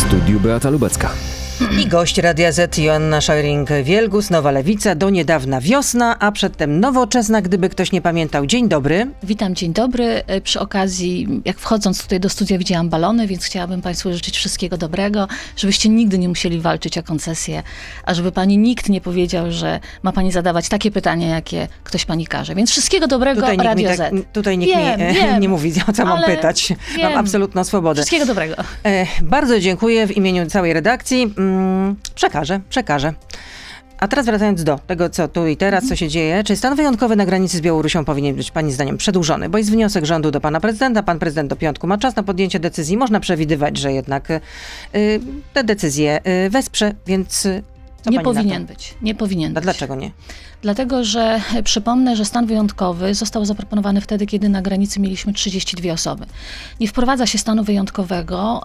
studiu Beata Lubecka. I gość Radia Z Joanna Szajring-Wielgus, Nowa Lewica, do niedawna wiosna, a przedtem nowoczesna, gdyby ktoś nie pamiętał. Dzień dobry. Witam, dzień dobry. E, Przy okazji, jak wchodząc tutaj do studia widziałam balony, więc chciałabym Państwu życzyć wszystkiego dobrego, żebyście nigdy nie musieli walczyć o koncesję, a żeby Pani nikt nie powiedział, że ma Pani zadawać takie pytania, jakie ktoś Pani każe. Więc wszystkiego dobrego, Tutaj Radio tak, Z. tutaj nikt Wiem, mi e, wiem, nie mówi, o co mam pytać. Mam wiem. absolutną swobodę. Wszystkiego dobrego. E, bardzo dziękuję w imieniu całej redakcji. Mm, przekażę, przekażę. A teraz wracając do tego, co tu i teraz, co się dzieje. Czy stan wyjątkowy na granicy z Białorusią powinien być Pani zdaniem przedłużony? Bo jest wniosek rządu do Pana Prezydenta. Pan Prezydent do piątku ma czas na podjęcie decyzji. Można przewidywać, że jednak y, te decyzje y, wesprze, więc y, nie powinien być. Nie powinien A być. dlaczego nie? Dlatego, że przypomnę, że stan wyjątkowy został zaproponowany wtedy, kiedy na granicy mieliśmy 32 osoby. Nie wprowadza się stanu wyjątkowego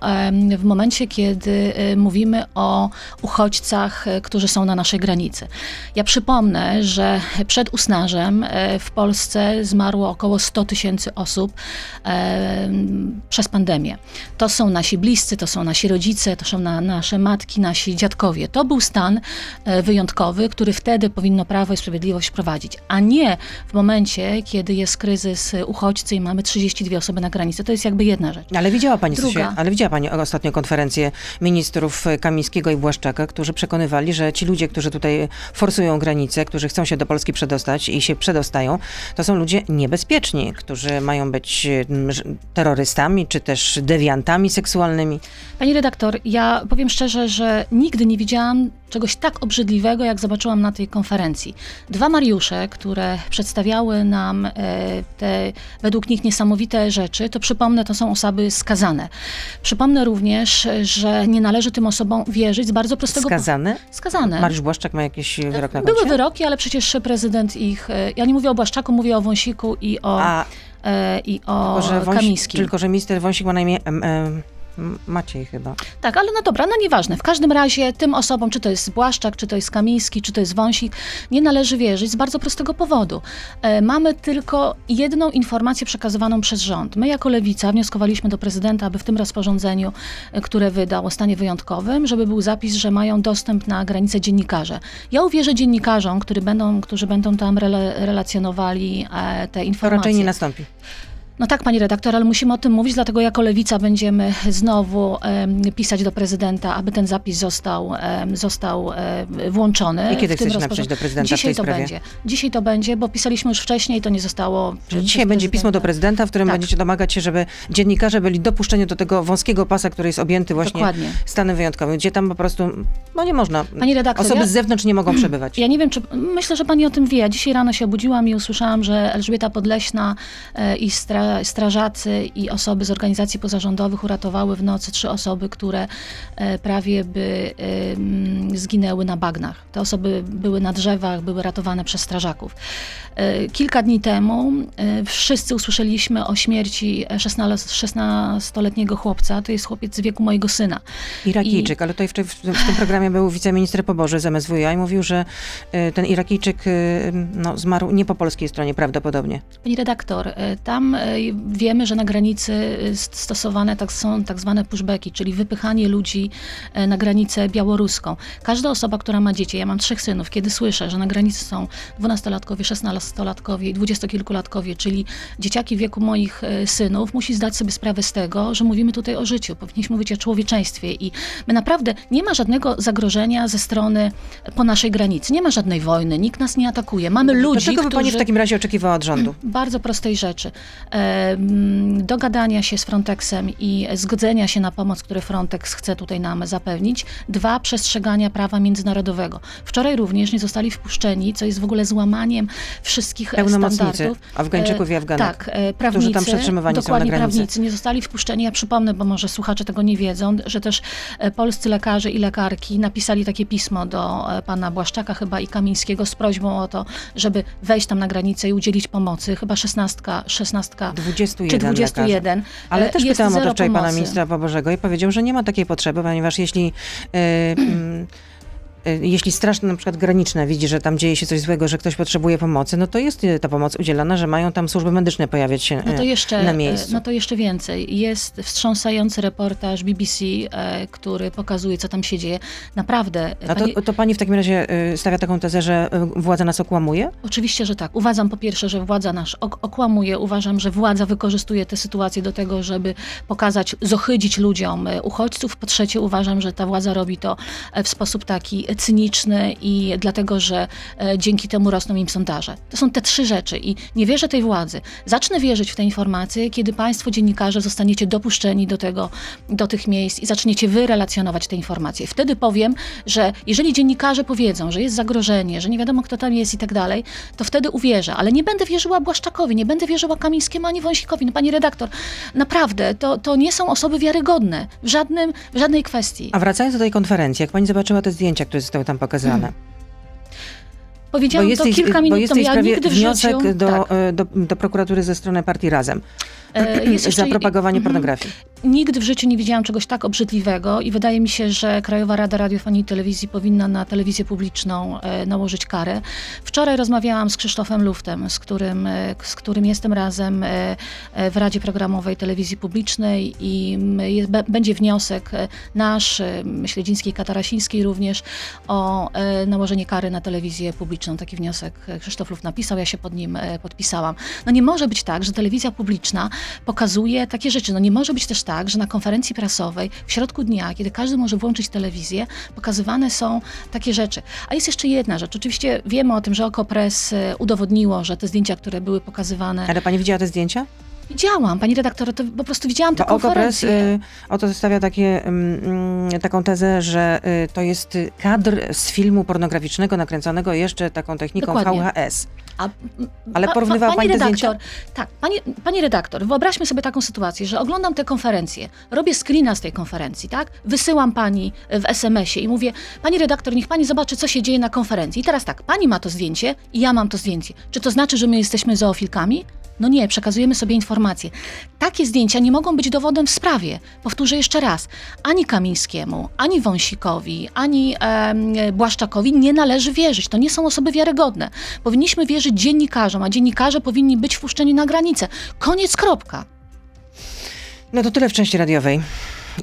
w momencie, kiedy mówimy o uchodźcach, e, którzy są na naszej granicy. Ja przypomnę, że przed usnażem e, w Polsce zmarło około 100 tysięcy osób przez pandemię. To są nasi bliscy, to są nasi rodzice, to są na, nasze matki, nasi dziadkowie. To był stan e, wyjątkowy, który wtedy powinno Prawo i Sprawiedliwość wprowadzić, a nie w momencie, kiedy jest kryzys e, uchodźcy i mamy 32 osoby na granicy. To jest jakby jedna rzecz. Ale widziała Pani, co się, Druga. ale widziała Pani ostatnio konferencję ministrów e, Kamińskiego i Błaszczaka, którzy przekonywali, że ci ludzie, którzy tutaj forsują granice, którzy chcą się do Polski przedostać i się przedostają, to są ludzie niebezpieczni, którzy mają być ż- terrorystami, czy też dewiantami seksualnymi. Pani redaktor, ja powiem szczerze, że nigdy nie widziałam czegoś tak obrzydliwego, jak zobaczyłam na tej konferencji. Dwa Mariusze, które przedstawiały nam e, te według nich niesamowite rzeczy, to przypomnę, to są osoby skazane. Przypomnę również, że nie należy tym osobom wierzyć z bardzo prostego Skazane? Skazane. Mariusz Błaszczak ma jakiś wyrok na koncie? Były wyroki, ale przecież prezydent ich. e, Ja nie mówię o Błaszczaku, mówię o Wąsiku i o, A, e, i o tylko że, Wąsik, Kamińskim. tylko, że minister Wąsik ma na imię Maciej chyba. Tak, ale no dobra, no nieważne. W każdym razie tym osobom, czy to jest Błaszczak, czy to jest Kamiński, czy to jest Wąsik, nie należy wierzyć z bardzo prostego powodu. E, mamy tylko jedną informację przekazywaną przez rząd. My jako Lewica wnioskowaliśmy do prezydenta, aby w tym rozporządzeniu, e, które wydał o stanie wyjątkowym, żeby był zapis, że mają dostęp na granicę dziennikarze. Ja uwierzę dziennikarzom, którzy będą, którzy będą tam rela, relacjonowali e, te To informacje. raczej nie nastąpi. No tak, pani redaktor, ale musimy o tym mówić, dlatego jako lewica będziemy znowu pisać do prezydenta, aby ten zapis został, został em, włączony. I kiedy w chcecie napisać do prezydenta w Dzisiaj tej to sprawie? będzie. Dzisiaj to będzie, bo pisaliśmy już wcześniej, to nie zostało. Dzisiaj będzie pismo do prezydenta. w którym Tak. będziecie domagać się, żeby dziennikarze byli dopuszczeni do tego wąskiego pasa, który jest objęty właśnie Dokładnie. stanem wyjątkowym, gdzie tam po prostu, no nie można. Pani redaktor, Osoby ja- z zewnątrz nie mogą przebywać. Ja nie wiem, czy. Myślę, że pani o tym wie. Ja dzisiaj rano się obudziłam i usłyszałam, że Elżbieta Podleśna e, i stra, strażacy i osoby z organizacji pozarządowych uratowały w nocy trzy osoby, które e, prawie by zginęły na bagnach. Te osoby były na drzewach, były ratowane przez strażaków. E, Kilka dni temu e, wszyscy usłyszeliśmy o śmierci 16-letniego chłopca. To jest chłopiec z wieku mojego syna. Irakijczyk, ale tutaj w, w, w tym programie był wiceminister Poboży z MSWiA i mówił, że ten Irakijczyk no, zmarł nie po polskiej stronie prawdopodobnie. Pani redaktor, tam wiemy, że na granicy st- stosowane tak, są tak zwane pushbacki, czyli wypychanie ludzi e, na granicę białoruską. Każda osoba, która ma dzieci, ja mam trzech synów, kiedy słyszę, że na granicy są dwunastolatkowie, szesnastolatkowie i dwudziestokilkulatkowie, czyli dzieciaki w wieku moich e, synów, musi zdać sobie sprawę z tego, że mówimy tutaj o życiu, powinniśmy mówić o człowieczeństwie i my naprawdę nie ma żadnego zagrożenia ze strony e, po naszej granicy, nie ma żadnej wojny, nikt nas nie atakuje. Mamy ludzi, Czego by którzy... pani w takim razie oczekiwała od rządu? Bardzo prostej rzeczy. Dogadania się z Frontexem i zgodzenia się na pomoc, które Frontex chce tutaj nam zapewnić. Dwa, przestrzegania prawa międzynarodowego. Wczoraj również nie zostali wpuszczeni, co jest w ogóle złamaniem wszystkich standardów. Afgańczyków i E, Afganek, Tak, e, prawnicy, tam przetrzymywani są na dokładnie granicy. prawnicy, nie zostali wpuszczeni. Ja przypomnę, bo może słuchacze tego nie wiedzą, że też e, polscy lekarze i lekarki napisali takie pismo do pana Błaszczaka chyba i Kamińskiego z prośbą o to, żeby wejść tam na granicę i udzielić pomocy. Chyba 16, 16 21 czy 21. Ale E, też pytałam o to wczoraj pana pomocy. ministra Pobożego i powiedział, że nie ma takiej potrzeby, ponieważ jeśli y, mm, y, jeśli straż na przykład graniczna widzi, że tam dzieje się coś złego, że ktoś potrzebuje pomocy, no to jest y, ta pomoc udzielana, że mają tam służby medyczne pojawiać się No to y, jeszcze, na miejscu. No to jeszcze więcej. Jest wstrząsający reportaż BBC, który pokazuje, co tam się dzieje. Naprawdę. A pani- to, to pani w takim razie y, stawia taką tezę, że y, władza nas okłamuje? Oczywiście, że tak. Uważam po pierwsze, że władza nasz ok- okłamuje. Uważam, że władza wykorzystuje tę sytuację do tego, żeby pokazać, zohydzić ludziom uchodźców. Po trzecie, uważam, że ta władza robi to w sposób taki cyniczny i dlatego, że e, dzięki temu rosną im sondaże. To są te trzy rzeczy i nie wierzę tej władzy. Zacznę wierzyć w te informacje, kiedy państwo dziennikarze zostaniecie dopuszczeni do tego, do tych miejsc i zaczniecie wy relacjonować te informacje. Wtedy powiem, że jeżeli dziennikarze powiedzą, że jest zagrożenie, że nie wiadomo kto tam jest i tak dalej, to wtedy uwierzę, ale nie będę wierzyła Błaszczakowi, nie będę wierzyła Kamińskiemu ani Wąsikowi. No pani redaktor, naprawdę, to, to nie są osoby wiarygodne w, żadnym, w żadnej kwestii. A wracając do tej konferencji, jak pani zobaczyła te zdjęcia, które zostały tam pokazane, Powiedziałam jest to tej- kilka bo minut w temu, ja nigdy w wniosek życiu... do, tak. y, do, do prokuratury ze strony partii Razem E, jest jeszcze- za propagowanie Mhm. pornografii. Nigdy w życiu nie widziałam czegoś tak obrzydliwego i wydaje mi się, że Krajowa Rada Radiofonii i Telewizji powinna na telewizję publiczną e, nałożyć karę. Wczoraj rozmawiałam z Krzysztofem Luftem, z którym, e, z którym jestem razem e, e, w Radzie Programowej Telewizji Publicznej i jest, będzie wniosek e, nasz, e, Śledzińskiej Katarasińskiej również, o e, nałożenie kary na telewizję publiczną. Taki wniosek e, Krzysztof Luft napisał, ja się pod nim e, podpisałam. No nie może być tak, że telewizja publiczna pokazuje takie rzeczy. No nie może być też tak, że na konferencji prasowej w środku dnia, kiedy każdy może włączyć telewizję, pokazywane są takie rzeczy. A jest jeszcze jedna rzecz. Oczywiście wiemy o tym, że Okopres e, udowodniło, że te zdjęcia, które były pokazywane... Ale pani widziała te zdjęcia? Widziałam, pani redaktor, to po prostu widziałam tę Bo Okopres konferencję. y, oto stawia takie, mm, mm, taką tezę, że y, to jest y, kadr z filmu pornograficznego nakręconego jeszcze taką techniką Dokładnie. VHS. A, Ale pa- porównywała pa- pani pani te redaktor, zdjęcia? Tak, pani, pani redaktor, wyobraźmy sobie taką sytuację, że oglądam tę konferencję, robię screena z tej konferencji, tak? Wysyłam pani w SMS-ie i mówię, pani redaktor, niech pani zobaczy, co się dzieje na konferencji. I teraz tak, pani ma to zdjęcie i ja mam to zdjęcie. Czy to znaczy, że my jesteśmy zoofilkami? No nie, przekazujemy sobie informacje. Takie zdjęcia nie mogą być dowodem w sprawie. Powtórzę jeszcze raz. Ani Kamińskiemu, ani Wąsikowi, ani em, Błaszczakowi nie należy wierzyć. To nie są osoby wiarygodne. Powinniśmy wierzyć dziennikarzom, a dziennikarze powinni być wpuszczeni na granicę. Koniec, kropka. No to tyle w części radiowej.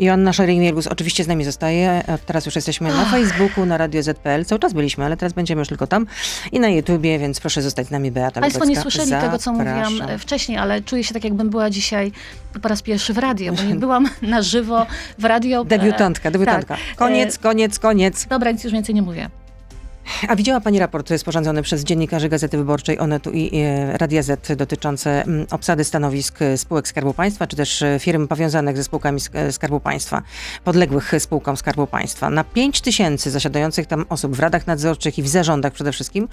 Joanna Szering-Mielgus oczywiście z nami zostaje. Teraz już jesteśmy na Facebooku, na Radio ZPL. Cały czas byliśmy, ale teraz będziemy już tylko tam. I na YouTubie, więc proszę zostać z nami, Beata Państwo nie słyszeli tego, co mówiłam Zapraszam. e, wcześniej, ale czuję się tak, jakbym była dzisiaj po raz pierwszy w radio, bo nie byłam na żywo w radio. e, Debiutantka, debiutantka. tak. Koniec, koniec, koniec. Dobra, nic już więcej nie mówię. A widziała Pani raport sporządzony przez dziennikarzy Gazety Wyborczej Onetu i e, Radia Z dotyczące mm, obsady stanowisk spółek Skarbu Państwa, czy też e, firm powiązanych ze spółkami e, Skarbu Państwa, podległych spółkom Skarbu Państwa. Na 5 tysięcy zasiadających tam osób w radach nadzorczych i w zarządach przede wszystkim,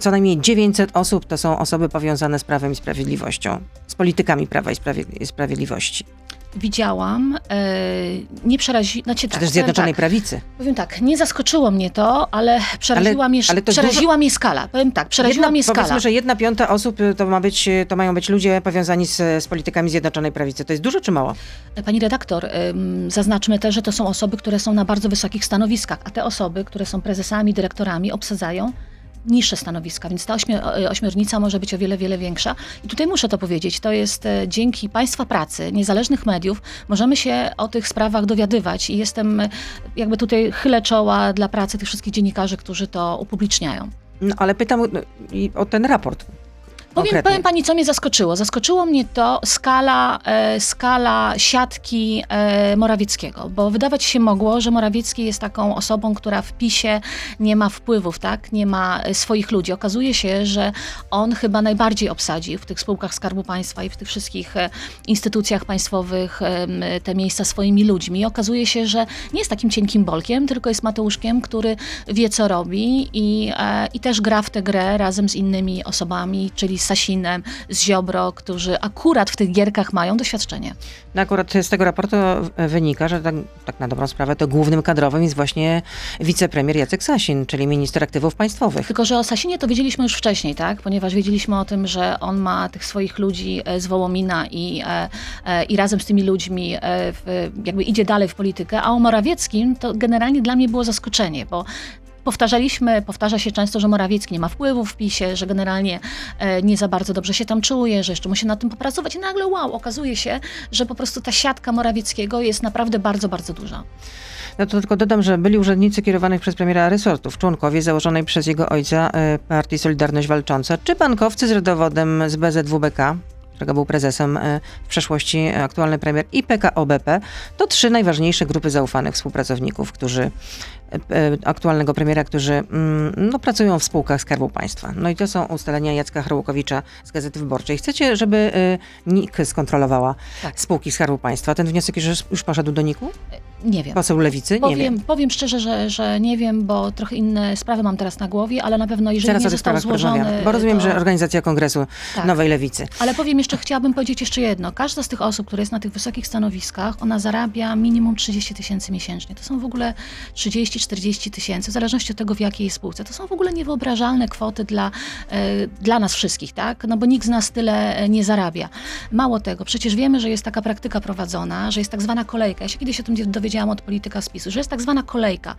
co najmniej 900 osób to są osoby powiązane z Prawem i Sprawiedliwością, z politykami Prawa i Sprawiedliwości, Widziałam, e, nie przerazi... Znaczy, czy tak, też powiem Zjednoczonej tak, Prawicy. Powiem tak, nie zaskoczyło mnie to, ale przeraziła, Ale- mnie, ale to przeraziła mnie skala. Powiem tak, przeraziła Jedna- mnie skala. Powiedzmy, że jedna piąta osób y, to, ma być, y, to mają być ludzie powiązani z, z politykami Zjednoczonej Prawicy. To jest dużo czy mało? Pani redaktor, zaznaczmy też, że to są osoby, które są na bardzo wysokich stanowiskach, a te osoby, które są prezesami, dyrektorami, obsadzają niższe stanowiska, więc ta e, ośmiornica może być o wiele, wiele większa. I tutaj muszę to powiedzieć, to jest e, dzięki Państwa pracy, niezależnych mediów, możemy się o tych sprawach dowiadywać i jestem e, jakby tutaj chylę czoła dla pracy tych wszystkich dziennikarzy, którzy to upubliczniają. No, ale pytam o, i o ten raport. Powiem, powiem pani, co mnie zaskoczyło. Zaskoczyło mnie to skala, e, skala siatki e, Morawieckiego, bo wydawać się mogło, że Morawiecki jest taką osobą, która w PiSie nie ma wpływów, tak? nie ma e, swoich ludzi. Okazuje się, że on chyba najbardziej obsadził w tych spółkach Skarbu Państwa i w tych wszystkich e, instytucjach państwowych em, te miejsca swoimi ludźmi. I okazuje się, że nie jest takim cienkim bolkiem, tylko jest Mateuszkiem, który wie, co robi i, e, i też gra w tę grę razem z innymi osobami, czyli Sasinem, z Ziobro, którzy akurat w tych gierkach mają doświadczenie. No akurat z tego raportu wynika, że tak, tak na dobrą sprawę to głównym kadrowym jest właśnie wicepremier Jacek Sasin, czyli minister aktywów państwowych. Tylko, że o Sasinie to wiedzieliśmy już wcześniej, tak? Ponieważ wiedzieliśmy o tym, że on ma tych swoich ludzi e, z Wołomina i, e, e, i razem z tymi ludźmi w, jakby idzie dalej w politykę, a o Morawieckim to generalnie dla mnie było zaskoczenie, bo Powtarzaliśmy, powtarza się często, że Morawiecki nie ma wpływu w PiSie, że generalnie e, nie za bardzo dobrze się tam czuje, że jeszcze musi nad tym popracować. I nagle wow, okazuje się, że po prostu ta siatka Morawieckiego jest naprawdę bardzo, bardzo duża. No to tylko dodam, że byli urzędnicy kierowanych przez premiera resortów, członkowie założonej przez jego ojca e, partii Solidarność Walcząca, czy bankowcy z rodowodem z BZWBK, którego był prezesem e, w przeszłości aktualny premier i PKO BP, to trzy najważniejsze grupy zaufanych współpracowników, którzy E, aktualnego premiera, którzy mm, no, pracują w spółkach Skarbu Państwa. No i to są ustalenia Jacka Chrołkowicza z Gazety Wyborczej. Chcecie, żeby e, NIK skontrolowała tak. spółki Skarbu Państwa? Ten wniosek już, już poszedł do NIK-u? Nie wiem. Poseł Lewicy? Powiem, nie wiem. powiem szczerze, że, że nie wiem, bo trochę inne sprawy mam teraz na głowie, ale na pewno jeżeli Zaraz nie został złożony... Bo rozumiem, to... że organizacja Kongresu tak. Nowej Lewicy. Ale powiem jeszcze, chciałabym powiedzieć jeszcze jedno. Każda z tych osób, która jest na tych wysokich stanowiskach, ona zarabia minimum 30 tysięcy miesięcznie. To są w ogóle 30-40 tysięcy w zależności od tego, w jakiej spółce. To są w ogóle niewyobrażalne kwoty dla, e, dla nas wszystkich, tak? No bo nikt z nas tyle e, nie zarabia. Mało tego, przecież wiemy, że jest taka praktyka prowadzona, że jest tak zwana kolejka. Ja się kiedyś o tym dowiedziałam od polityka spisu, że jest tak zwana kolejka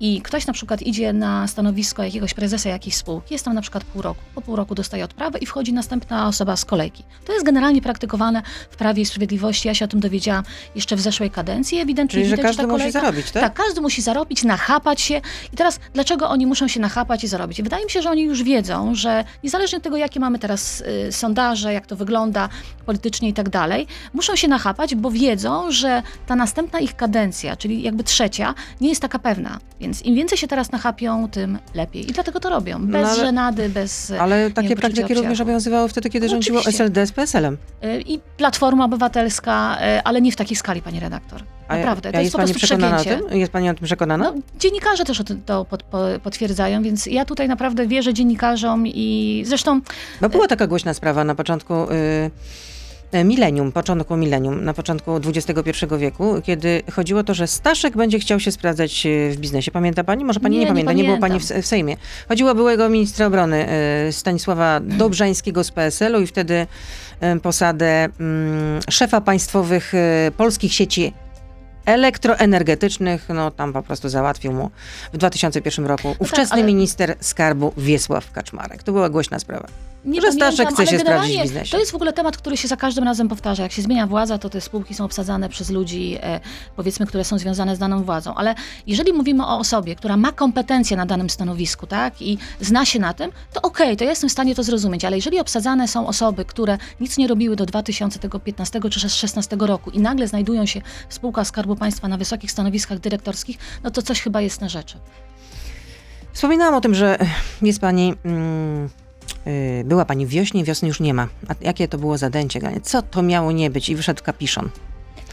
i ktoś na przykład idzie na stanowisko jakiegoś prezesa jakiejś spółki, jest tam na przykład pół roku, po pół roku dostaje odprawę i wchodzi następna osoba z kolejki. To jest generalnie praktykowane w Prawie i Sprawiedliwości. Ja się o tym dowiedziałam jeszcze w zeszłej kadencji. Ewidentnie Czyli, widać, że każdy że musi zarobić, tak? Tak, każdy musi zarobić, nachapać się i teraz dlaczego oni muszą się nachapać i zarobić? Wydaje mi się, że oni już wiedzą, że niezależnie od tego, jakie mamy teraz y, sondaże, jak to wygląda politycznie i tak dalej, muszą się nachapać, bo wiedzą, że ta następna ich kadencja, czyli jakby trzecia, nie jest taka pewna. Więc im więcej się teraz nachapią, tym lepiej. I dlatego to robią. Bez no ale, żenady, bez. Ale takie praktyki również obowiązywały wtedy, kiedy no, rządziło oczywiście. SLD z PSL-em. Y, I Platforma Obywatelska, y, ale nie w takiej skali, pani redaktor. Naprawdę, to jest, jest pani przekonana przegięcie. o tym? Jest pani o tym przekonana? No, dziennikarze też to pod, po, potwierdzają, więc ja tutaj naprawdę wierzę dziennikarzom i zresztą... Bo była taka głośna sprawa na początku... Yy, milenium, początku milenium, na początku XXI wieku, kiedy chodziło o to, że Staszek będzie chciał się sprawdzać y, w biznesie. Pamięta pani? Może pani nie, nie pamięta, nie, nie było pani w, w, Sejmie. Chodziło o byłego ministra obrony y, Stanisława Dobrzańskiego z PSL-u i wtedy posadę mm, szefa państwowych polskich sieci elektroenergetycznych, no tam po prostu załatwił mu w 2001 roku no tak, ówczesny tak, ale... minister skarbu Wiesław Kaczmarek. To była głośna sprawa. Nie że Staszek chce się sprawdzić w biznesie. To jest w ogóle temat, który się za każdym razem powtarza. Jak się zmienia władza, to te spółki są obsadzane przez ludzi, e, powiedzmy, które są związane z daną władzą. Ale jeżeli mówimy o osobie, która ma kompetencje na danym stanowisku, tak, i zna się na tym, to okej, okay, to ja jestem w stanie to zrozumieć. Ale jeżeli obsadzane są osoby, które nic nie robiły do 2015 czy 2016 roku i nagle znajdują się w spółkach Skarbu Państwa na wysokich stanowiskach dyrektorskich, no to coś chyba jest na rzeczy. Wspominałam o tym, że jest pani. Mm, y, była pani w wiośnie, wiosny już nie ma. A jakie to było zadęcie? Co to miało nie być? I wyszedł kapiszon.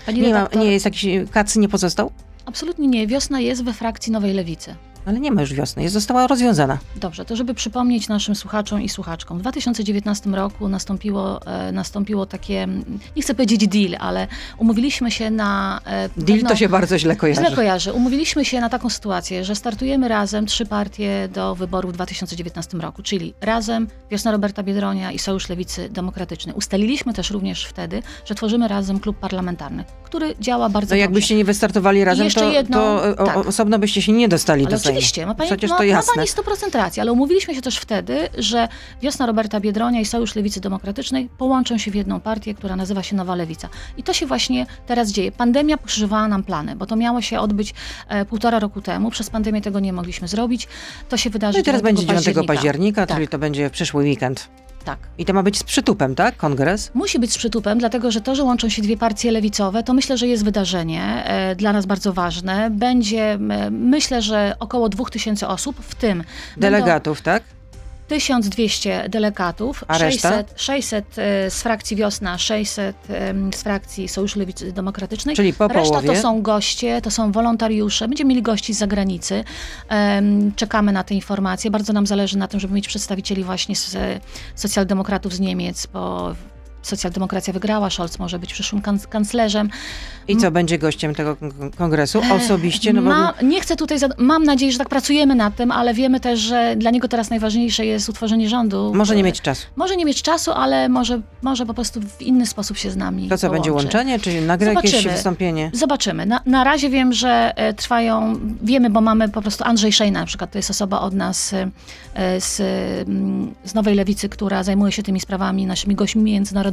Pani nie, ma, nie jest jakiś kac nie pozostał? Absolutnie nie. Wiosna jest we frakcji Nowej Lewicy. Ale nie ma już wiosny, jest, została rozwiązana. Dobrze, to żeby przypomnieć naszym słuchaczom i słuchaczkom. W 2019 roku nastąpiło, e, nastąpiło takie, nie chcę powiedzieć deal, ale umówiliśmy się na... E, deal pewną, to się bardzo źle kojarzy. Źle kojarzy. Umówiliśmy się na taką sytuację, że startujemy razem trzy partie do wyborów w 2019 roku, czyli razem Wiosna Roberta Biedronia i Sojusz Lewicy Demokratycznej. Ustaliliśmy też również wtedy, że tworzymy razem klub parlamentarny, który działa bardzo no, dobrze. No jakbyście nie wystartowali razem, to, jedno, to tak. osobno byście się nie dostali ale do Sejmu. Oczywiście, ma pani, Przecież to ma, jasne. ma pani 100% racji, ale umówiliśmy się też wtedy, że Wiosna Roberta Biedronia i Sojusz Lewicy Demokratycznej połączą się w jedną partię, która nazywa się Nowa Lewica. I to się właśnie teraz dzieje. Pandemia pokrzyżowała nam plany, bo to miało się odbyć e, półtora roku temu. Przez pandemię tego nie mogliśmy zrobić. To się wydarzy no i teraz będzie 9 października, października tak. czyli to będzie przyszły weekend. Tak. I to ma być z przytupem, tak? Kongres? Musi być z przytupem, dlatego że to, że łączą się dwie partie lewicowe, to myślę, że jest wydarzenie e, dla nas bardzo ważne. Będzie, e, myślę, że około 2000 osób, w tym. Delegatów, będą, tak? 1200 delegatów, A reszta? 600, 600 e, z frakcji Wiosna, 600 em, z frakcji Sojuszu Lewicy Demokratycznej. Czyli po Reszta połowie. to są goście, to są wolontariusze. Będziemy mieli gości z zagranicy. Czekamy na te informacje. Bardzo nam zależy na tym, żeby mieć przedstawicieli właśnie z e, socjaldemokratów z Niemiec, bo socjaldemokracja wygrała, Scholz może być przyszłym kanc- kanclerzem. I co, będzie gościem tego kon- kongresu? Osobiście? No bo... Ma, nie chcę tutaj, mam nadzieję, że tak pracujemy nad tym, ale wiemy też, że dla niego teraz najważniejsze jest utworzenie rządu. Może nie mieć czasu. Może nie mieć czasu, ale może, może po prostu w inny sposób się z nami To co, będzie połączy. łączenie, czy jakieś Zobaczymy. wystąpienie? Zobaczymy. Na, na razie wiem, że e, trwają, wiemy, bo mamy po prostu Andrzej Szejna na przykład, to jest osoba od nas e, z, z Nowej Lewicy, która zajmuje się tymi sprawami, naszymi gośćmi międzynarodowymi,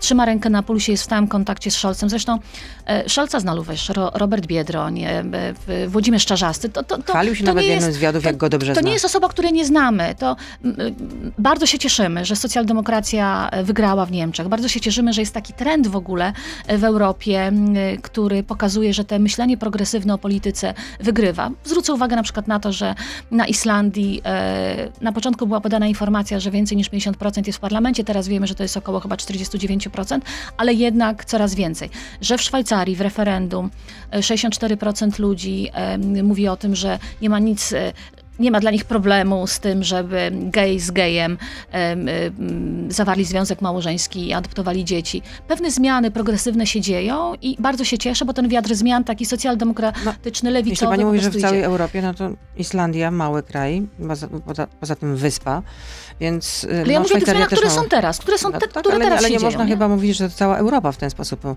trzyma rękę na pulsie, jest w stałym kontakcie z Scholzem. Zresztą e, Scholza zna Luwesz, Ro, Robert Biedroń, e, e, Włodzimierz Czarzasty. To, to, to, Chwalił się to nawet w jednym z wywiadów, to- jak go dobrze to zna. nie jest osoba, której nie znamy. To mm, bardzo się cieszymy, że socjaldemokracja e, wygrała w Niemczech. Bardzo się cieszymy, że jest taki trend w ogóle e, w Europie, mm, który pokazuje, że te myślenie progresywne o polityce wygrywa. Zwrócę uwagę na przykład na to, że na Islandii e, na początku była podana informacja, że więcej niż 50% jest w parlamencie, teraz wiemy, że to jest około chyba 49%, ale jednak coraz więcej. Że w Szwajcarii w referendum e, 64% ludzi e, mówi o tym, że nie ma nic e, nie ma dla nich problemu z tym, żeby gej z gejem em, em, zawarli związek małżeński i adoptowali dzieci. Pewne zmiany progresywne się dzieją i bardzo się cieszę, bo ten wiatr zmian taki socjaldemokratyczny, lewicowy Jeśli pani mówi, że w całej idzie. Europie, no to Islandia, mały kraj, poza, poza, tym wyspa, więc y, Ale ja no, mówię o tych zmianach, które mały- są teraz, które są No te, tak, które ale, teraz ale się nie dzieją. można nie? chyba mówić, że cała Europa w ten sposób y,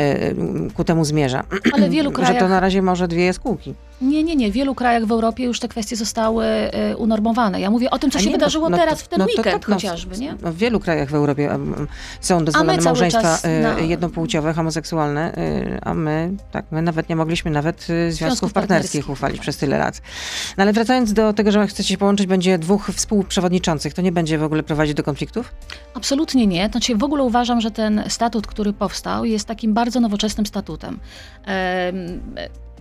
y, ku temu zmierza. Ale w wielu Że krajach... to na razie może dwie jaskółki. Nie, nie, nie. W wielu krajach w Europie już te kwestie zostały e, unormowane. Ja mówię o tym, co się no- wydarzyło no teraz, w ten no weekend tak, no, chociażby, nie? No, w wielu krajach w Europie em, są dozwolone małżeństwa y, na- jednopłciowe, homoseksualne, y, a my, tak, my nawet nie mogliśmy nawet y, związków Związków partnerskich partnerskich. uchwalić przez tyle lat. No ale wracając do tego, że chcecie się połączyć, będzie dwóch współprzewodniczących, to nie będzie w ogóle prowadzić do konfliktów? Absolutnie nie. Znaczy, w ogóle uważam, że ten statut, który powstał, jest takim bardzo nowoczesnym statutem. Em,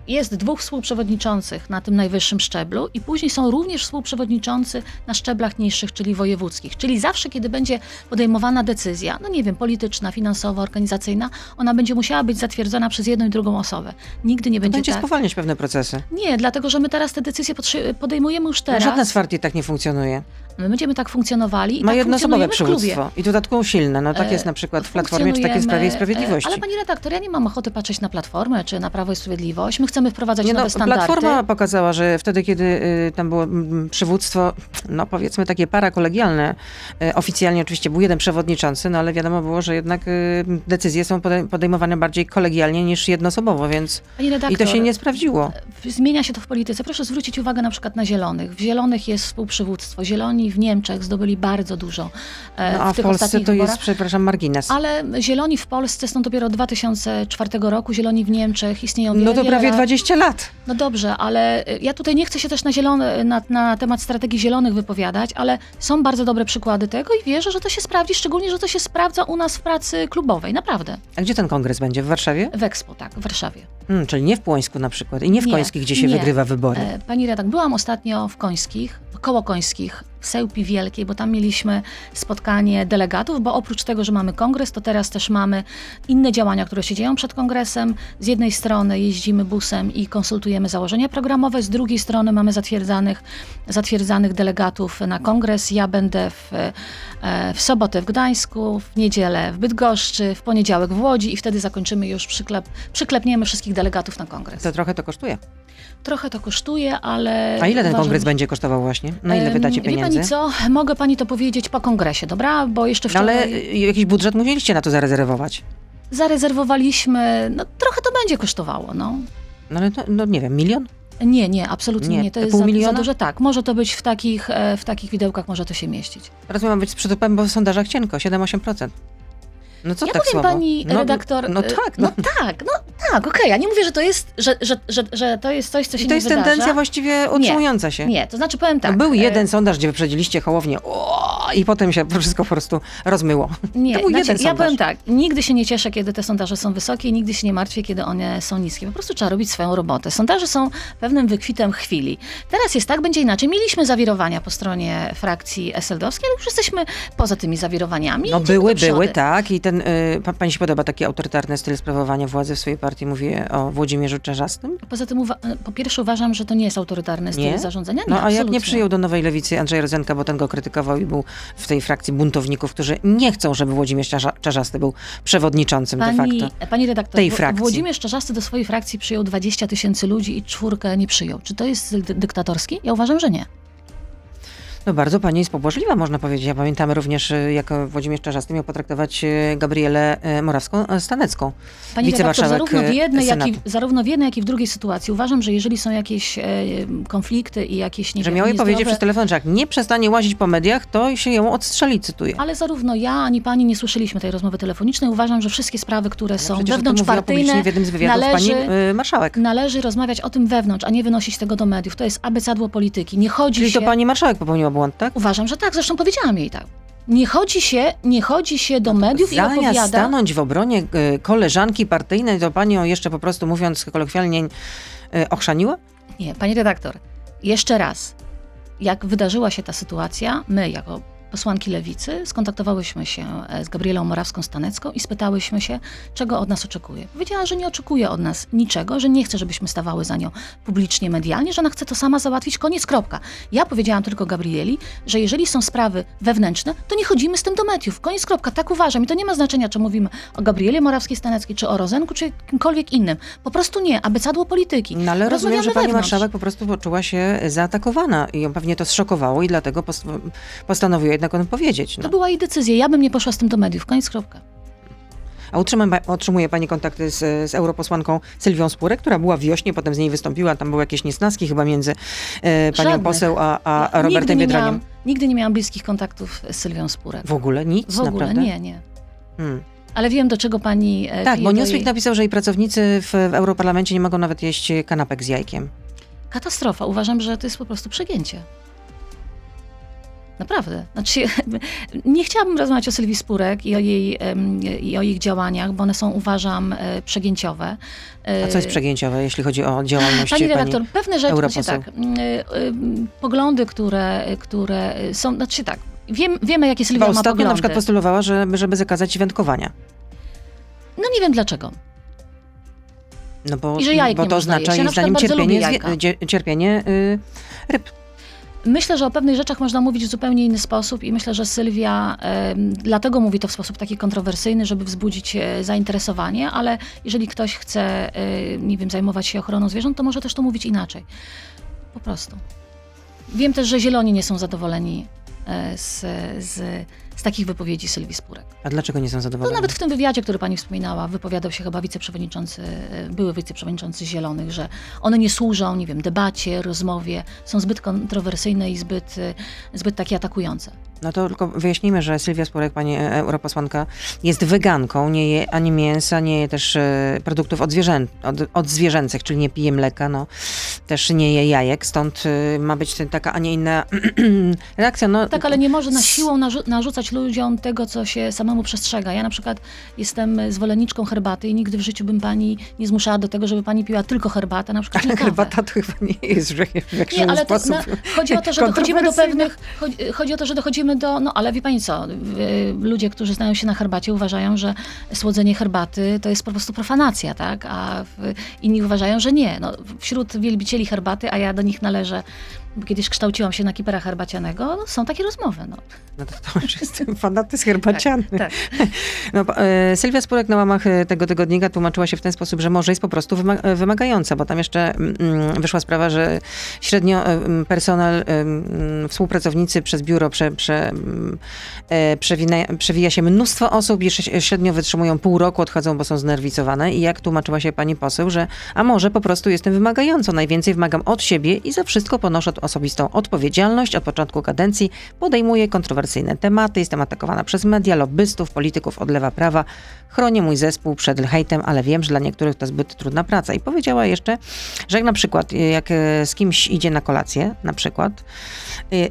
Jest dwóch współprzewodniczących na tym najwyższym szczeblu i później są również współprzewodniczący na szczeblach niższych, czyli wojewódzkich. Czyli zawsze, kiedy będzie podejmowana decyzja, no nie wiem, polityczna, finansowa, organizacyjna, ona będzie musiała być zatwierdzona przez jedną i drugą osobę. Nigdy nie To będzie będzie tak. spowalniać pewne procesy. Nie, dlatego że my teraz te decyzje podejmujemy już No, teraz. Żadna z partii tak nie funkcjonuje. My będziemy tak funkcjonowali i Ma tak jednoosobowe przywództwo. I dodatkowo silne. No tak E, jest na przykład w Platformie, czy tak jest w Prawie i Sprawiedliwości. e, Ale pani redaktor, ja nie mam ochoty patrzeć na Platformę czy na Prawo i Sprawiedliwość. My chcemy wprowadzać Nie nowe no, standardy. Platforma pokazała, że wtedy, kiedy y, tam było mm, przywództwo, no powiedzmy takie parakolegialne, y, oficjalnie oczywiście był jeden przewodniczący, no ale wiadomo było, że jednak y, decyzje są podej- podejmowane bardziej kolegialnie niż jednoosobowo, więc redaktor, i to się nie sprawdziło. Zmienia się to w polityce. Proszę zwrócić uwagę na przykład na Zielonych. W Zielonych jest współprzywództwo. Zieloni w Niemczech zdobyli bardzo dużo e, No, a w w Polsce ostatnich to jest, przepraszam, margines. Ale Zieloni w Polsce są dopiero od 2004 roku, Zieloni w Niemczech istnieją wiele, No to prawie lat. 20 lat. No dobrze, ale y, ja tutaj nie chcę się też na, zielone, na, na temat strategii zielonych wypowiadać, ale są bardzo dobre przykłady tego i wierzę, że to się sprawdzi, szczególnie, że to się sprawdza u nas w pracy klubowej, naprawdę. A gdzie ten kongres będzie? W Warszawie? W Expo, tak, w Warszawie. Hmm, czyli nie w Płońsku na przykład i nie w Nie, Końskich, gdzie się nie. wygrywa wybory. E, Pani redak, byłam ostatnio w Końskich, koło Końskich, w Sełpi Wielkiej, bo tam mieliśmy spotkanie delegatów, bo oprócz tego, że mamy kongres, to teraz też mamy inne działania, które się dzieją przed kongresem. Z jednej strony jeździmy busem i konsultujemy założenia programowe, z drugiej strony mamy zatwierdzanych, zatwierdzanych delegatów na kongres. Ja będę w, e, w sobotę w Gdańsku, w niedzielę w Bydgoszczy, w poniedziałek w Łodzi i wtedy zakończymy już, przyklep, przyklepniemy wszystkich delegatów na kongres. To trochę to kosztuje. Trochę to kosztuje, ale. A ile ten kongres że- będzie kosztował właśnie? Na ile Em, wydacie Wie pieniędzy? pani co? Mogę pani to powiedzieć po kongresie, dobra? Bo jeszcze No wczoraj ale y, jakiś budżet musieliście na to zarezerwować. zarezerwowaliśmy, no trochę to będzie kosztowało, no. No ale to, no nie wiem, milion? Nie, nie, absolutnie Nie. nie. To jest pół za, za duże. Tak, może to być w takich, e, w takich widełkach, może to się mieścić. Teraz ma być z przytupem, bo w sondażach cienko, 7-8%. No co ja tak powiem słabo? pani No, redaktor. No y, tak, no no. tak, no tak, okej. Ja nie mówię, że to jest, że, że, że, że to jest coś, co się I to jest wydarza. tendencja właściwie utrzymująca się. Nie, to znaczy powiem tak. Był e, jeden sondaż, gdzie wyprzedziliście Hołownię o, i potem się wszystko po prostu rozmyło. Nie, to był znaczy, jeden ja sondaż. powiem tak, nigdy się nie cieszę, kiedy te sondaże są wysokie i nigdy się nie martwię, kiedy one są niskie. Po prostu trzeba robić swoją robotę. Sondaże są pewnym wykwitem chwili. Teraz jest tak, będzie inaczej. Mieliśmy zawirowania po stronie frakcji SLD-owskiej, ale już jesteśmy poza tymi zawirowaniami. No były, były, tak. I ten, y, pa, pani się podoba taki autorytarny styl sprawowania władzy w swojej partii? Mówię o Włodzimierzu Czarzastym. Poza tym, po pierwsze uważam, że to nie jest autorytarny styl Nie? zarządzania. Nie, No a jak nie absolutnie. przyjął do Nowej Lewicy Andrzej Rozenka, bo ten go krytykował i był w tej frakcji buntowników, którzy nie chcą, żeby Włodzimierz Czarza- Czarzasty był przewodniczącym de Pani, facto. pani redaktor, tej frakcji. Włodzimierz Czarzasty do swojej frakcji przyjął 20 tysięcy ludzi i czwórkę nie przyjął. Czy to jest dy- dyktatorski? Ja uważam, że nie. No bardzo pani jest pobłażliwa, można powiedzieć. Ja pamiętam również, y, jak Włodzimierz Czarzasty miał potraktować y, Gabrielę y, Morawską-Stanecką. Pani redaktor, zarówno w, jednej, jak i, zarówno w jednej, jak i w drugiej sytuacji uważam, że jeżeli są jakieś e, konflikty i jakieś nie Że wiem, miał jej powiedzieć przez telefon, że jak nie przestanie łazić po mediach, to się ją odstrzeli, cytuję. Ale zarówno ja, ani pani nie słyszeliśmy tej rozmowy telefonicznej. Uważam, że wszystkie sprawy, które są tym mówiła wewnątrzpartyjne, w jednym z wywiadów należy, pani y, marszałek. należy rozmawiać o tym wewnątrz, a nie wynosić tego do mediów. To jest abecadło polityki. Nie chodzi Czyli się... to pani marszałek popełniła błąd, tak? Uważam, że tak. Zresztą powiedziałam jej tak. Nie chodzi się, nie chodzi się do mediów i No opowiada... stanąć w obronie y, koleżanki partyjnej, to pani ją jeszcze po prostu mówiąc kolokwialnie y, ochrzaniła? Nie, pani redaktor, jeszcze raz. Jak wydarzyła się ta sytuacja, my jako posłanki Lewicy skontaktowałyśmy się e, z Gabrielą Morawską-Stanecką i spytałyśmy się, czego od nas oczekuje. Powiedziała, że nie oczekuje od nas niczego, że nie chce, żebyśmy stawały za nią publicznie, medialnie, że ona chce to sama załatwić, koniec, kropka. Ja powiedziałam tylko Gabrieli, że jeżeli są sprawy wewnętrzne, to nie chodzimy z tym do mediów, koniec, kropka. Tak uważam i to nie ma znaczenia, czy mówimy o Gabrieli Morawskiej-Staneckiej, czy o Rozenku, czy kimkolwiek innym. Po prostu nie, abecadło polityki. No ale rozumiem, że pani wewnątrz. marszałek po prostu poczuła się zaatakowana i ją pewnie to zszokowało i dlatego post- postanowiła jednak o tym powiedzieć. To No. była jej decyzja. Ja bym nie poszła z tym do mediów. Koniec, kropka. A otrzymuje pani kontakty z, z europosłanką Sylwią Spurek, która była w Wiośnie, potem z niej wystąpiła, tam były jakieś niesnaski chyba między e, panią Żadnych. poseł a, a, Ja Robertem Biedroniem. nigdy nie miałam bliskich kontaktów z Sylwią Spurek. W ogóle nic, W ogóle naprawdę? nie, nie. Hmm. Ale wiem, do czego pani. e, Tak, bo Newsweek jej- napisał, że jej pracownicy w, w Europarlamencie nie mogą nawet jeść kanapek z jajkiem. Katastrofa. Uważam, że to jest po prostu przegięcie. Naprawdę. Znaczy, nie chciałabym rozmawiać o Sylwii Spurek i o, jej, i o ich działaniach, bo one są, uważam, e, przegięciowe. A co jest przegięciowe, jeśli chodzi o działalność Pani redaktor, pewne rzeczy, znaczy tak, mm, y, poglądy, które, które są, znaczy tak, wiem, wiemy, jakie Sylwia ma poglądy. na przykład postulowała, żeby, żeby zakazać wędkowania. No nie wiem dlaczego. No bo, I że jajek bo to oznacza. Ja jej przykład zdaniem cierpienie, cierpienie y, ryb. Myślę, że o pewnych rzeczach można mówić w zupełnie inny sposób i myślę, że Sylwia dlatego mówi to w sposób taki kontrowersyjny, żeby wzbudzić e, zainteresowanie, ale jeżeli ktoś chce, e, nie wiem, zajmować się ochroną zwierząt, to może też to mówić inaczej. Po prostu. Wiem też, że zieloni nie są zadowoleni e, z, z, z takich wypowiedzi Sylwii Spurek. A dlaczego nie są No zadowoleni? nawet w tym wywiadzie, który pani wspominała, wypowiadał się chyba wiceprzewodniczący, e, były wiceprzewodniczący Zielonych, że one nie służą, nie wiem, debacie, rozmowie, są zbyt kontrowersyjne i zbyt, e, zbyt takie atakujące. No to tylko wyjaśnijmy, że Sylwia Spurek, pani e, europosłanka, jest weganką, nie je ani mięsa, nie je też e, produktów odzwieczę, od, odzwierzęcych, czyli nie pije mleka, no też nie je jajek, stąd e, ma być taka, a nie inna reakcja. No, Tak, ale nie może na siłą narzu- narzucać ludziom tego, co się samemu przestrzega. Ja na przykład jestem zwolenniczką herbaty i nigdy w życiu bym pani nie zmuszała do tego, żeby pani piła tylko herbatę, na przykład Ale kawę. herbata to chyba nie jest w jakiś Nie, ale to, na, chodzi o to, że dochodzimy do pewnych, chodzi, chodzi o to, że dochodzimy do, no ale wie pani co, y, ludzie, którzy znają się na herbacie uważają, że słodzenie herbaty to jest po prostu profanacja, tak, a inni uważają, że nie. No, wśród wielbicieli herbaty, a ja do nich należę, kiedyś kształciłam się na kipera herbacianego, no, są takie rozmowy, no. No to, to już jestem fanatyzm herbaciany. tak. No, bo, e, Sylwia Spurek na łamach e, tego tygodnika tłumaczyła się w ten sposób, że może jest po prostu wyma- e, wymagająca, bo tam jeszcze mm, wyszła sprawa, że średnio e, personel, m, współpracownicy przez biuro prze, prze, mm, e, przewina- przewija się mnóstwo osób i średnio wytrzymują pół roku, odchodzą, bo są znerwicowane. I jak tłumaczyła się pani poseł, że a może po prostu jestem wymagającą, najwięcej wymagam od siebie i za wszystko ponoszę osobistą odpowiedzialność. Od początku kadencji podejmuję kontrowersyjne tematy, jestem atakowana przez media, lobbystów, polityków od lewa prawa. Chronię mój zespół przed hejtem, ale wiem, że dla niektórych to zbyt trudna praca. I powiedziała jeszcze, że jak na przykład, jak e, z kimś idzie na kolację, na przykład,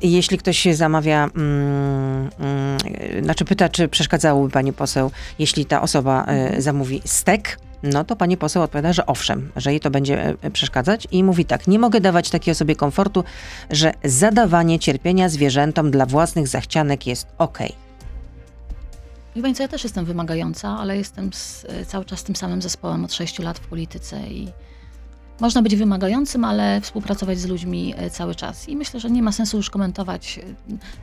i jeśli ktoś zamawia, mm, mm, znaczy pyta, czy przeszkadzałoby pani poseł, jeśli ta osoba e, zamówi stek, no to pani poseł odpowiada, że owszem, że jej to będzie e, przeszkadzać i mówi tak, nie mogę dawać takiej osobie komfortu, że zadawanie cierpienia zwierzętom dla własnych zachcianek jest okej. Wie ja też jestem wymagająca, ale jestem z, cały czas tym samym zespołem od 6 lat w polityce i można być wymagającym, ale współpracować z ludźmi e, cały czas. I myślę, że nie ma sensu już komentować e,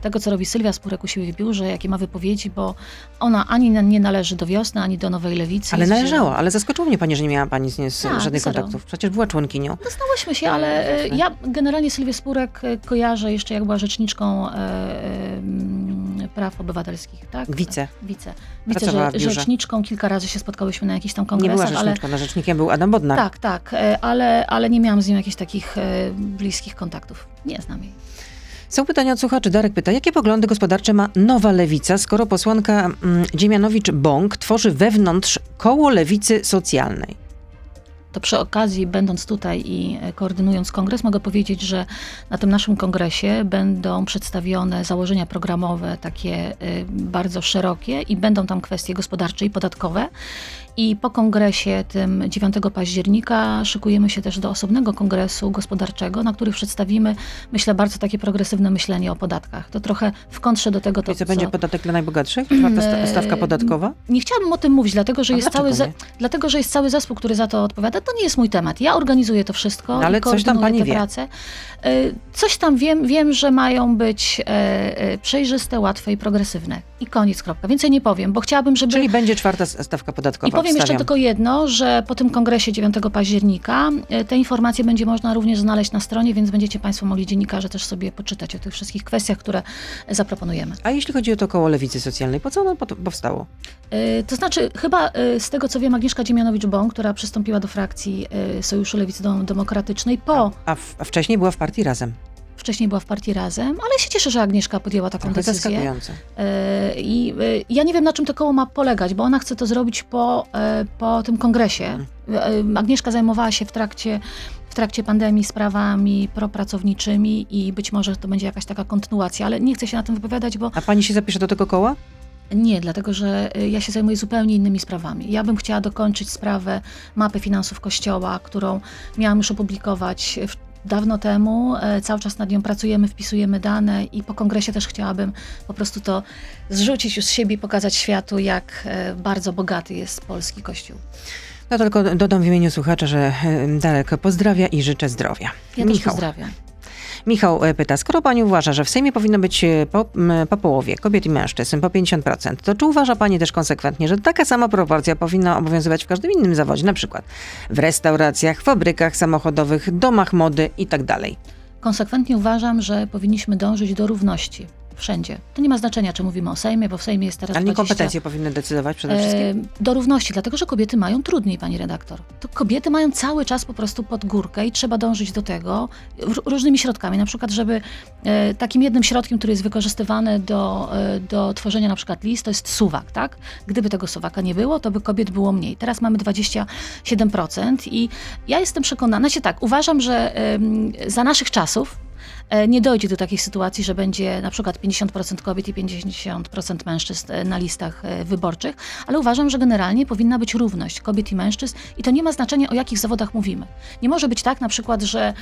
tego, co robi Sylwia Spurek u siebie w biurze, jakie ma wypowiedzi, bo ona ani nie należy do wiosny, ani do Nowej Lewicy. Ale Jest należało, ale zaskoczyło mnie pani, że nie miała pani z, z Tak, żadnych zero. kontaktów. Przecież była członkinią. No, Znałyśmy się, ale e, ja generalnie Sylwię Spurek kojarzę jeszcze jak była rzeczniczką praw obywatelskich, tak? Wice. Wice. Wice że, rzeczniczką, kilka razy się spotkałyśmy na jakichś tam Nie kongresach, była ale rzeczniczką, ale... rzecznikiem był Adam Bodnar. tak, tak, e, ale, ale nie miałam z nią jakichś takich e, bliskich kontaktów. Nie znam jej. Są pytania od słuchaczy. Darek pyta, jakie poglądy gospodarcze ma nowa lewica, skoro posłanka mm, Dziemianowicz-Bąk tworzy wewnątrz koło lewicy socjalnej? To przy okazji, będąc tutaj i e, koordynując kongres, mogę powiedzieć, że na tym naszym kongresie będą przedstawione założenia programowe, takie e, bardzo szerokie i będą tam kwestie gospodarcze i podatkowe. I po kongresie tym 9 października szykujemy się też do osobnego kongresu gospodarczego, na który przedstawimy, myślę, bardzo takie progresywne myślenie o podatkach. To trochę w kontrze do tego, to, I co, będzie podatek dla najbogatszych? Czwarta Eee, stawka podatkowa? Nie chciałabym o tym mówić, dlatego że, A jest cały, nie? dlatego, że jest cały zespół, który za to odpowiada. To nie jest mój temat. Ja organizuję to wszystko. No ale i coś tam pani tę wie. pracę. Y, Coś tam wiem, wiem, że mają być e, e, przejrzyste, łatwe i progresywne. I koniec, kropka. Więcej nie powiem, bo chciałabym, żeby... Czyli będzie czwarta stawka podatkowa. I powiem jeszcze tylko jedno, że po tym kongresie 9 października e, te informacje będzie można również znaleźć na stronie, więc będziecie Państwo mogli dziennikarze też sobie poczytać o tych wszystkich kwestiach, które zaproponujemy. A jeśli chodzi o to koło lewicy socjalnej, po co ono powstało? Y, To znaczy, chyba y, z tego co wiem, Agnieszka Dziemianowicz-Bąk, która przystąpiła do frakcji Sojuszu Lewicy Demokratycznej po, A, w, a wcześniej była w partii razem. Wcześniej była w partii Razem, ale się cieszę, że Agnieszka podjęła taką Trochę decyzję. Y, I y, ja nie wiem, na czym to koło ma polegać, bo ona chce to zrobić po, y, po tym kongresie. Y, Agnieszka zajmowała się w trakcie, w trakcie pandemii sprawami propracowniczymi i być może to będzie jakaś taka kontynuacja, ale nie chcę się na tym wypowiadać, bo A pani się zapisze do tego koła? Nie, dlatego że y, ja się zajmuję zupełnie innymi sprawami. Ja bym chciała dokończyć sprawę mapy finansów Kościoła, którą miałam już opublikować w, dawno temu. E, Cały czas nad nią pracujemy, wpisujemy dane i po kongresie też chciałabym po prostu to zrzucić już z siebie i pokazać światu, jak e, bardzo bogaty jest polski Kościół. No tylko dodam w imieniu słuchacza, że e, Darek pozdrawia i życzę zdrowia. Ja też Michał. pozdrawiam. Michał e, pyta, skoro pani uważa, że w Sejmie powinno być e, po, po połowie kobiet i mężczyzn, po 50%, to czy uważa pani też konsekwentnie, że taka sama proporcja powinna obowiązywać w każdym innym zawodzie, na przykład w restauracjach, fabrykach samochodowych, domach mody i tak? Konsekwentnie uważam, że powinniśmy dążyć do równości wszędzie. To nie ma znaczenia, czy mówimy o Sejmie, bo w Sejmie jest teraz Ale nie 20 kompetencje powinny decydować przede wszystkim? E, Do równości, dlatego że kobiety mają trudniej, pani redaktor. To kobiety mają cały czas po prostu pod górkę i trzeba dążyć do tego różnymi środkami. Na przykład, żeby e, takim jednym środkiem, który jest wykorzystywany do, e, do tworzenia na przykład list, to jest suwak, tak? Gdyby tego suwaka nie było, to by kobiet było mniej. Teraz mamy 27% i ja jestem przekonana, znaczy tak, uważam, że za naszych czasów nie dojdzie do takiej sytuacji, że będzie na przykład 50% kobiet i 50% mężczyzn e, na listach e, wyborczych, ale uważam, że generalnie powinna być równość kobiet i mężczyzn i to nie ma znaczenia, o jakich zawodach mówimy. Nie może być tak na przykład, że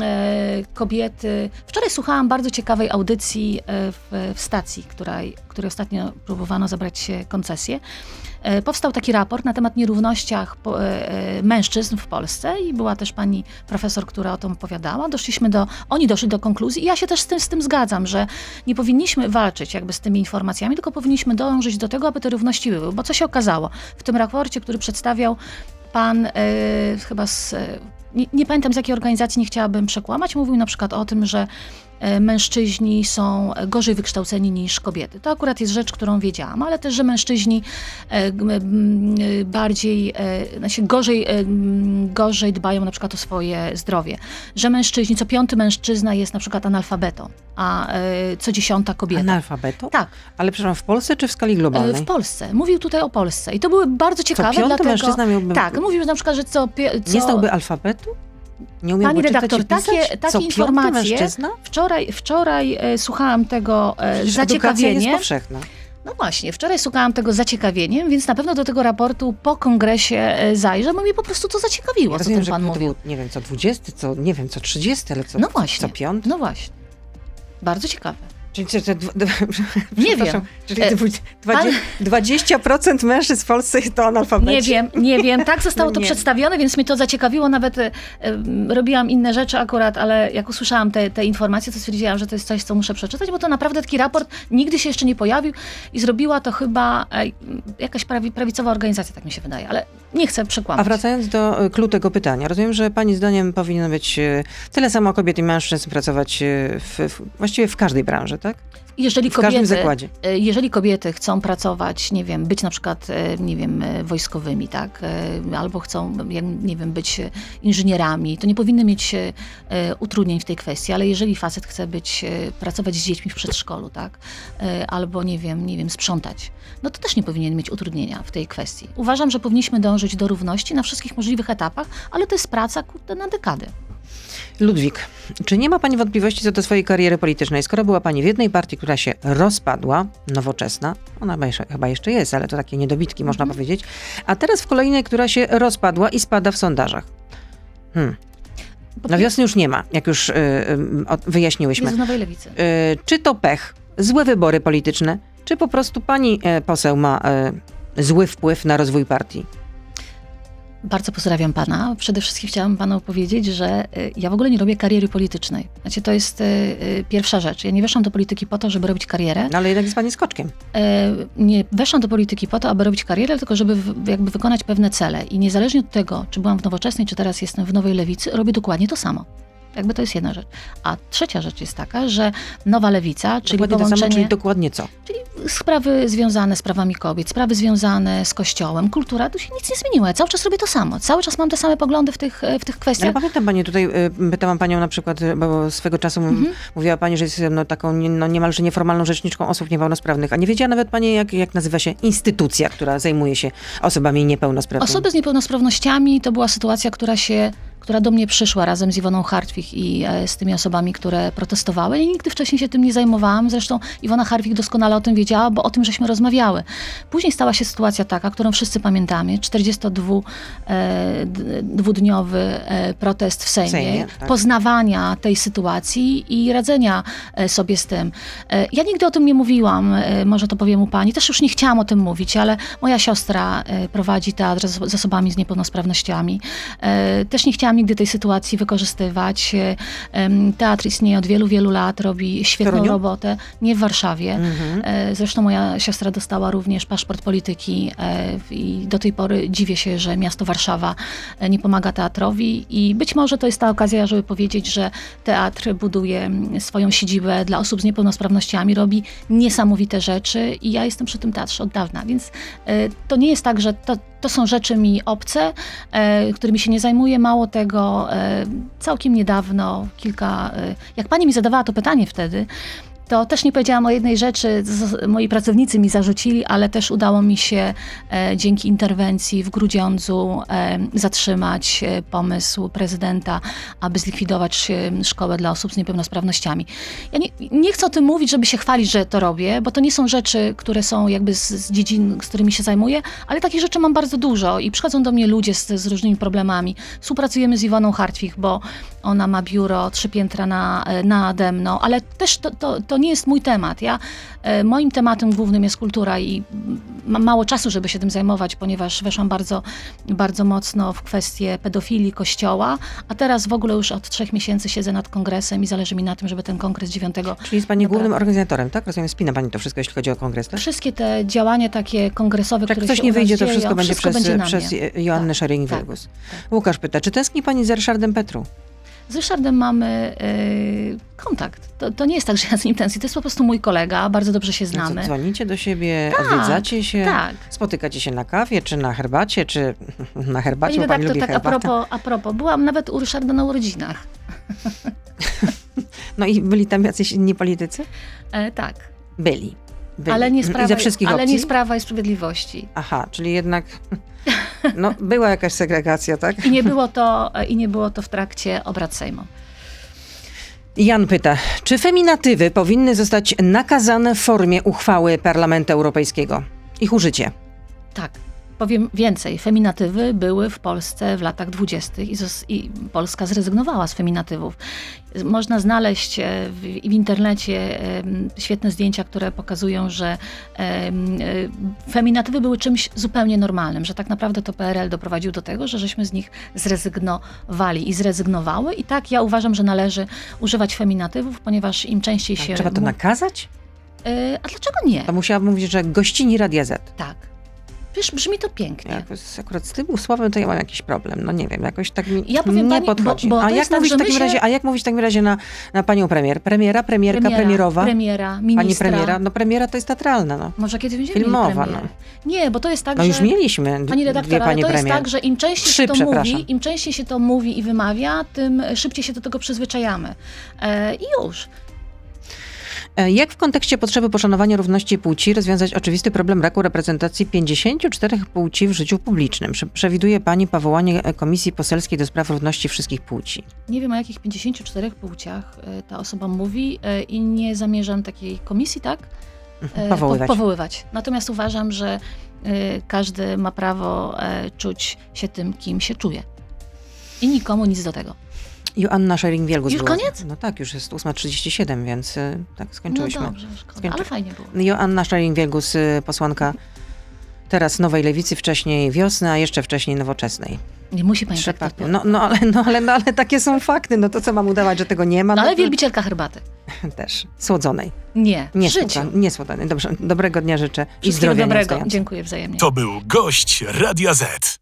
e, kobiety... Wczoraj słuchałam bardzo ciekawej audycji e, w, w stacji, której, której ostatnio próbowano zabrać koncesję. E, Powstał taki raport na temat nierównościach e, e, mężczyzn w Polsce i była też pani profesor, która o tym opowiadała. Doszliśmy do, oni doszli do konkluzji i ja się też z tym, z tym zgadzam, że nie powinniśmy walczyć jakby z tymi informacjami, tylko powinniśmy dążyć do tego, aby te równości były. Bo co się okazało? W tym raporcie, który przedstawiał pan chyba z... Nie, nie pamiętam z jakiej organizacji, nie chciałabym przekłamać, mówił na przykład o tym, że mężczyźni są gorzej wykształceni niż kobiety. To akurat jest rzecz, którą wiedziałam, ale też, że mężczyźni e, e, bardziej, e, znaczy gorzej, e, gorzej dbają na przykład o swoje zdrowie. Że mężczyźni, co piąty mężczyzna jest na przykład analfabetą, a e, co dziesiąta kobieta. Analfabeto? Tak, Ale przepraszam, w Polsce czy w skali e, globalnej? w Polsce. Mówił tutaj o Polsce. I to były bardzo ciekawe, piąty dlatego... mężczyzna miałby- Tak, mówił na przykład, że co... co Nie znałby alfabetu? Nie umiałby Pani redaktor, takie- takie Co, informacje- mężczyzna? Wczoraj, wczoraj e, słuchałam tego e, Przecież z edukacja jest powszechna. No właśnie, wczoraj słuchałam tego z zaciekawieniem, więc na pewno do tego raportu po kongresie e, zajrzę, bo mnie po prostu to zaciekawiło, Ja co rozumiem, ten pan mówił. był, nie wiem, co 20, co, nie wiem, co 30, ale co, No właśnie. co piąty? No właśnie. Bardzo ciekawe. Czyli czy, czy, dwa- dwa- Nie wiem. Czyli E, dwu- pan- 20, 20% mężczyzn w Polsce to analfabeci? Nie wiem, nie wiem. Tak zostało No to przedstawione, więc mnie to zaciekawiło. Nawet e, em, robiłam inne rzeczy akurat, ale jak usłyszałam te, te informacje, to stwierdziłam, że to jest coś, co muszę przeczytać, bo to naprawdę taki raport nigdy się jeszcze nie pojawił i zrobiła to chyba e, jakaś prawi, prawicowa organizacja, tak mi się wydaje, ale nie chcę przekłamać. A wracając do clou tego pytania, rozumiem, że pani zdaniem powinno być tyle samo kobiet i mężczyzn pracować w, w, właściwie w każdej branży, tak? Jeżeli W każdym kobiety, zakładzie. e, jeżeli kobiety chcą pracować, nie wiem, być na przykład, e, nie wiem, e, wojskowymi, tak, albo chcą, nie wiem, być inżynierami, to nie powinny mieć utrudnień w tej kwestii, ale jeżeli facet chce być, pracować z dziećmi w przedszkolu, tak, albo, nie wiem, nie wiem, sprzątać, no to też nie powinien mieć utrudnienia w tej kwestii. Uważam, że powinniśmy dążyć do równości na wszystkich możliwych etapach, ale to jest praca, kurde, na dekady. Ludwik, czy nie ma pani wątpliwości co do swojej kariery politycznej? Skoro była pani w jednej partii, która się rozpadła, nowoczesna, ona chyba jeszcze, jest, ale to takie niedobitki można powiedzieć, a teraz w kolejnej, która się rozpadła i spada w sondażach. Hmm. Na wiosnę już nie ma, jak już y, y, wyjaśniłyśmy. Jest Nowej Lewicy. Y, czy to pech, złe wybory polityczne, czy po prostu pani e, poseł ma e, zły wpływ na rozwój partii? Bardzo pozdrawiam pana. Przede wszystkim chciałam panu powiedzieć, że y, ja w ogóle nie robię kariery politycznej. Znaczy, to jest y, y, pierwsza rzecz. Ja nie weszłam do polityki po to, żeby robić karierę. No, ale jednak jest pani skoczkiem. E, Nie weszłam do polityki po to, aby robić karierę, tylko żeby jakby wykonać pewne cele. I niezależnie od tego, czy byłam w Nowoczesnej, czy teraz jestem w Nowej Lewicy, robię dokładnie to samo. Jakby to jest jedna rzecz. A trzecia rzecz jest taka, że Nowa Lewica, czyli Dokładnie to samo, połączenie... czyli dokładnie co? Czyli sprawy związane z prawami kobiet, sprawy związane z kościołem, kultura, tu się nic nie zmieniło. Ja cały czas robię to samo. Cały czas mam te same poglądy w tych, e, w tych kwestiach. pamiętam pani tutaj, y, pytałam panią na przykład, y, bo swego czasu Mhm. mówiła pani, że jest no, taką no, niemalże nieformalną rzeczniczką osób niepełnosprawnych, a nie wiedziała nawet pani, jak, jak nazywa się instytucja, która zajmuje się osobami niepełnosprawnymi. Osoby z niepełnosprawnościami to była sytuacja, która się która do mnie przyszła razem z Iwoną Hartwig i e, z tymi osobami, które protestowały. I nigdy wcześniej się tym nie zajmowałam. Zresztą Iwona Hartwig doskonale o tym wiedziała, bo o tym żeśmy rozmawiały. Później stała się sytuacja taka, którą wszyscy pamiętamy. 42-dwudniowy e, protest w Sejmie. Sejmie, tak. Poznawania tej sytuacji i radzenia e, sobie z tym. E, Ja nigdy o tym nie mówiłam, e, może to powiem u pani. Też już nie chciałam o tym mówić, ale moja siostra e, prowadzi teatr z osobami z niepełnosprawnościami. E, Też nie chciałam nigdy tej sytuacji wykorzystywać. E, Teatr istnieje od wielu, wielu lat, robi świetną Toruniu? robotę. Nie w Warszawie. Mhm. E, Zresztą moja siostra dostała również paszport polityki e, i do tej pory dziwię się, że miasto Warszawa nie pomaga teatrowi i być może to jest ta okazja, żeby powiedzieć, że teatr buduje swoją siedzibę dla osób z niepełnosprawnościami, robi niesamowite rzeczy i ja jestem przy tym teatrze od dawna, więc to nie jest tak, że to, to są rzeczy mi obce, którymi się nie zajmuję. Mało tego, e, całkiem niedawno, kilka, e, jak pani mi zadawała to pytanie wtedy, to też nie powiedziałam o jednej rzeczy, moi pracownicy mi zarzucili, ale też udało mi się e, dzięki interwencji w Grudziądzu e, zatrzymać e, pomysł prezydenta, aby zlikwidować e, szkołę dla osób z niepełnosprawnościami. Ja nie, nie chcę o tym mówić, żeby się chwalić, że to robię, bo to nie są rzeczy, które są jakby z, z dziedzin, z którymi się zajmuję, ale takich rzeczy mam bardzo dużo i przychodzą do mnie ludzie z, z różnymi problemami. Współpracujemy z Iwoną Hartwig, bo ona ma biuro trzy piętra na, nade mną, ale też to, to, to nie jest mój temat. Ja, e, moim tematem głównym jest kultura i mam mało czasu, żeby się tym zajmować, ponieważ weszłam bardzo, bardzo mocno w kwestię pedofilii kościoła, a teraz w ogóle już od trzech miesięcy siedzę nad kongresem i zależy mi na tym, żeby ten kongres 9 Czyli jest pani głównym organizatorem, tak? Rozumiem, spina pani to wszystko, jeśli chodzi o kongres, tak? Wszystkie te działania takie kongresowe, Jak które coś się nie wyjdzie, to dzieją, wszystko będzie przez, na przez mnie. Joannę Tak, Schering-Wilgus. tak. Łukasz pyta, czy tęskni pani za Ryszardem Petru? Z Ryszardem mamy y, kontakt. To, to nie jest tak, że ja z nim tęsknię. To jest po prostu mój kolega, bardzo dobrze się No znamy. co, dzwonicie do siebie, Tak, odwiedzacie się, tak. spotykacie się na kawie, czy na herbacie, czy na herbacie, Pani bo pani lubi tak a propos, a propos, byłam nawet u Ryszarda na urodzinach. No i byli tam jacyś inni politycy? E, tak, Byli. byli. ale nie I sprawa, ze wszystkich ale opcji? nie sprawa i sprawiedliwości. Aha, czyli jednak no, była jakaś segregacja, tak? I nie było to, i nie było to w trakcie obrad Sejmu. Jan pyta, czy feminatywy powinny zostać nakazane w formie uchwały Parlamentu Europejskiego? Ich użycie. Tak. Powiem więcej, feminatywy były w Polsce w latach dwudziestych i, Polska zrezygnowała z feminatywów. Można znaleźć e, w, w internecie świetne zdjęcia, które pokazują, że e, feminatywy były czymś zupełnie normalnym, że tak naprawdę to PRL doprowadził do tego, że żeśmy z nich zrezygnowali i zrezygnowały. I tak ja uważam, że należy używać feminatywów, ponieważ im częściej się... Trzeba to nakazać? E, A dlaczego nie? To musiałabym mówić, że gościni Radia Z. Tak. Wiesz, brzmi to pięknie. Ja, z- akurat z tym słowem to ja mam jakiś problem. No nie wiem, jakoś tak mi Ja powiem nie pani, bo- podchodzi. bo to a jak jest tak, w takim się- razie, a jak mówić w takim razie na, na panią premier? Premiera, premierka, premierowa? Premiera, Pani ministra. premiera? No premiera to jest teatralna, no. Może kiedyś będziemy Filmowa, premierę. Nie, bo to jest tak, No że... już mieliśmy Pani dwie redaktor, ale panie to jest premier. tak, że im częściej Trzy, się to mówi, im częściej się to mówi i wymawia, tym szybciej się do tego przyzwyczajamy. E, I już. E, Jak w kontekście potrzeby poszanowania równości płci rozwiązać oczywisty problem braku reprezentacji 54 płci w życiu publicznym? Prze- Przewiduje Pani powołanie e, Komisji Poselskiej do spraw równości wszystkich płci. Nie wiem, o jakich 54 płciach e, ta osoba mówi i nie zamierzam takiej komisji, tak? E, Powoływać. Po, powoływać. Natomiast uważam, że każdy ma prawo czuć się tym, kim się czuje. I nikomu nic do tego. Joanna Schering-Wielgus Już była- koniec? No tak, już jest 8.37, więc y, tak skończyłyśmy. No dobrze, szkoda, Skończy- ale fajnie było. Joanna Schering-Wielgus, y, posłanka teraz Nowej Lewicy, wcześniej Wiosny, a jeszcze wcześniej Nowoczesnej. Nie musi pani Trzy tak. No, no, ale, no, ale, no ale takie są fakty, no to co mam udawać, że tego nie ma? No, No ale to- wielbicielka herbaty. Też, słodzonej. Nie, Nie słodzonej. Nie słodzonej. Dobrze, dobrego dnia życzę i zdrowia dobrego. Dziękuję wzajemnie. To był gość Radia Z.